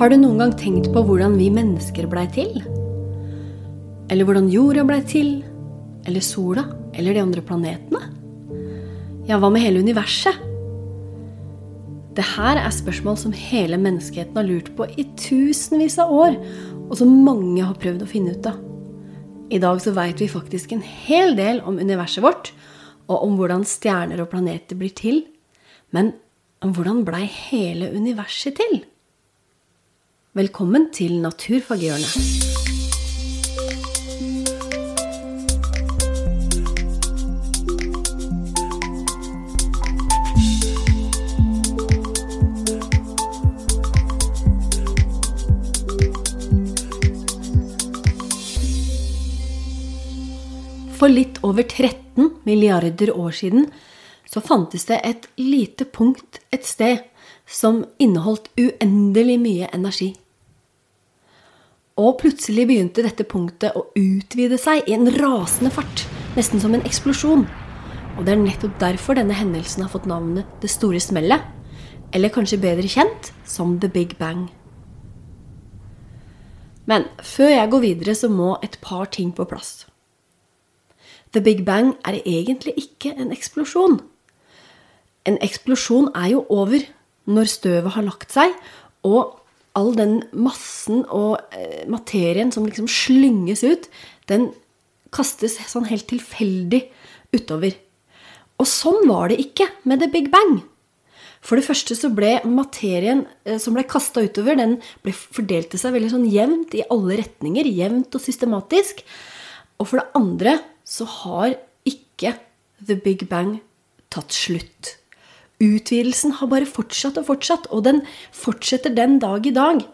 Har du noen gang tenkt på hvordan vi mennesker blei til? Eller hvordan jorda blei til? Eller sola? Eller de andre planetene? Ja, hva med hele universet? Det her er spørsmål som hele menneskeheten har lurt på i tusenvis av år, og som mange har prøvd å finne ut av. I dag så veit vi faktisk en hel del om universet vårt, og om hvordan stjerner og planeter blir til. Men hvordan blei hele universet til? Velkommen til Naturfaghjørnet. For litt over 13 milliarder år siden så fantes det et lite punkt et sted som inneholdt uendelig mye energi. Og plutselig begynte dette punktet å utvide seg i en rasende fart, nesten som en eksplosjon. Og det er nettopp derfor denne hendelsen har fått navnet Det store smellet, eller kanskje bedre kjent som The Big Bang. Men før jeg går videre, så må et par ting på plass. The Big Bang er egentlig ikke en eksplosjon. En eksplosjon er jo over når støvet har lagt seg, og all den massen og eh, materien som liksom slynges ut, den kastes sånn helt tilfeldig utover. Og sånn var det ikke med The Big Bang. For det første så ble materien eh, som ble kasta utover, den ble fordelte seg veldig sånn jevnt i alle retninger. Jevnt og systematisk. Og for det andre så har ikke The Big Bang tatt slutt. Utvidelsen har bare fortsatt og fortsatt, og den fortsetter den dag i dag.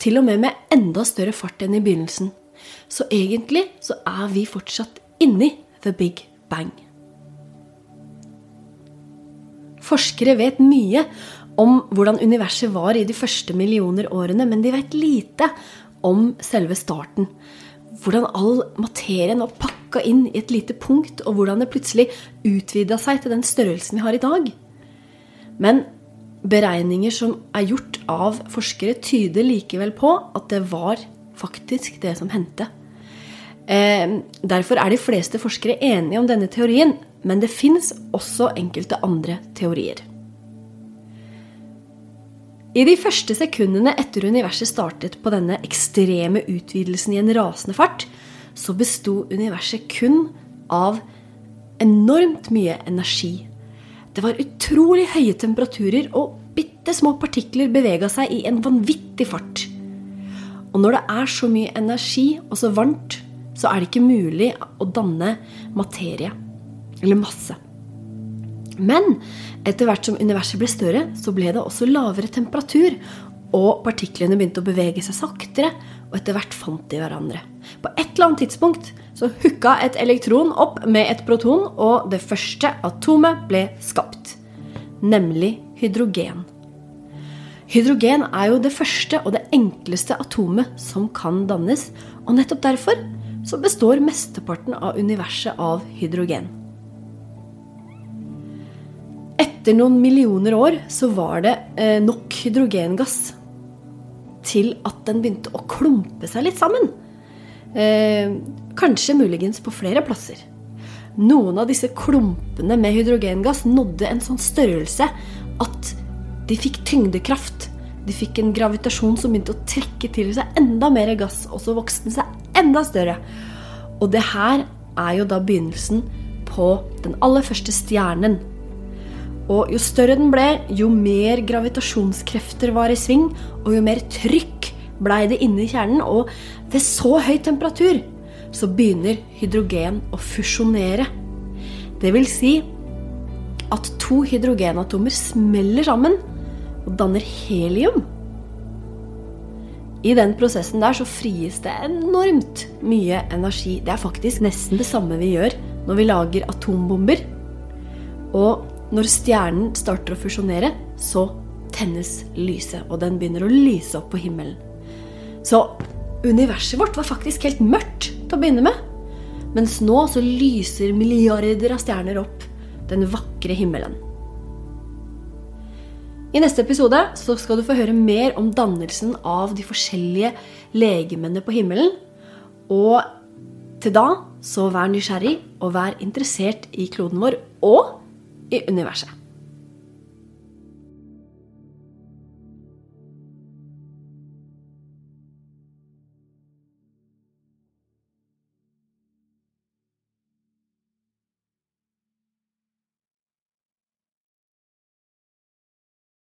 Til og med med enda større fart enn i begynnelsen. Så egentlig så er vi fortsatt inni The Big Bang. Forskere vet mye om hvordan universet var i de første millioner årene, men de vet lite om selve starten hvordan all materien var pakka inn i et lite punkt, og hvordan det plutselig utvida seg til den størrelsen vi har i dag. Men beregninger som er gjort av forskere, tyder likevel på at det var faktisk det som hendte. Eh, derfor er de fleste forskere enige om denne teorien, men det fins også enkelte andre teorier. I de første sekundene etter universet startet på denne ekstreme utvidelsen i en rasende fart, så besto universet kun av enormt mye energi. Det var utrolig høye temperaturer, og bitte små partikler bevega seg i en vanvittig fart. Og når det er så mye energi og så varmt, så er det ikke mulig å danne materie. Eller masse. Men etter hvert som universet ble større, så ble det også lavere temperatur. Og partiklene begynte å bevege seg saktere, og etter hvert fant de hverandre. På et eller annet tidspunkt så hooka et elektron opp med et proton, og det første atomet ble skapt. Nemlig hydrogen. Hydrogen er jo det første og det enkleste atomet som kan dannes, og nettopp derfor så består mesteparten av universet av hydrogen. Etter noen millioner år så var det eh, nok hydrogengass til at den begynte å klumpe seg litt sammen. Eh, kanskje muligens på flere plasser. Noen av disse klumpene med hydrogengass nådde en sånn størrelse at de fikk tyngdekraft. De fikk en gravitasjon som begynte å trekke til seg enda mer gass, og så vokste den seg enda større. Og det her er jo da begynnelsen på den aller første stjernen og jo større den ble, jo mer gravitasjonskrefter var i sving, og jo mer trykk blei det inne i kjernen. Og ved så høy temperatur så begynner hydrogen å fusjonere. Det vil si at to hydrogenatomer smeller sammen og danner helium. I den prosessen der så frigis det enormt mye energi. Det er faktisk nesten det samme vi gjør når vi lager atombomber. Og når stjernen starter å fusjonere, så tennes lyset, og den begynner å lyse opp på himmelen. Så universet vårt var faktisk helt mørkt til å begynne med. Mens nå så lyser milliarder av stjerner opp den vakre himmelen. I neste episode så skal du få høre mer om dannelsen av de forskjellige legemene på himmelen. Og til da så vær nysgjerrig og vær interessert i kloden vår og i universet.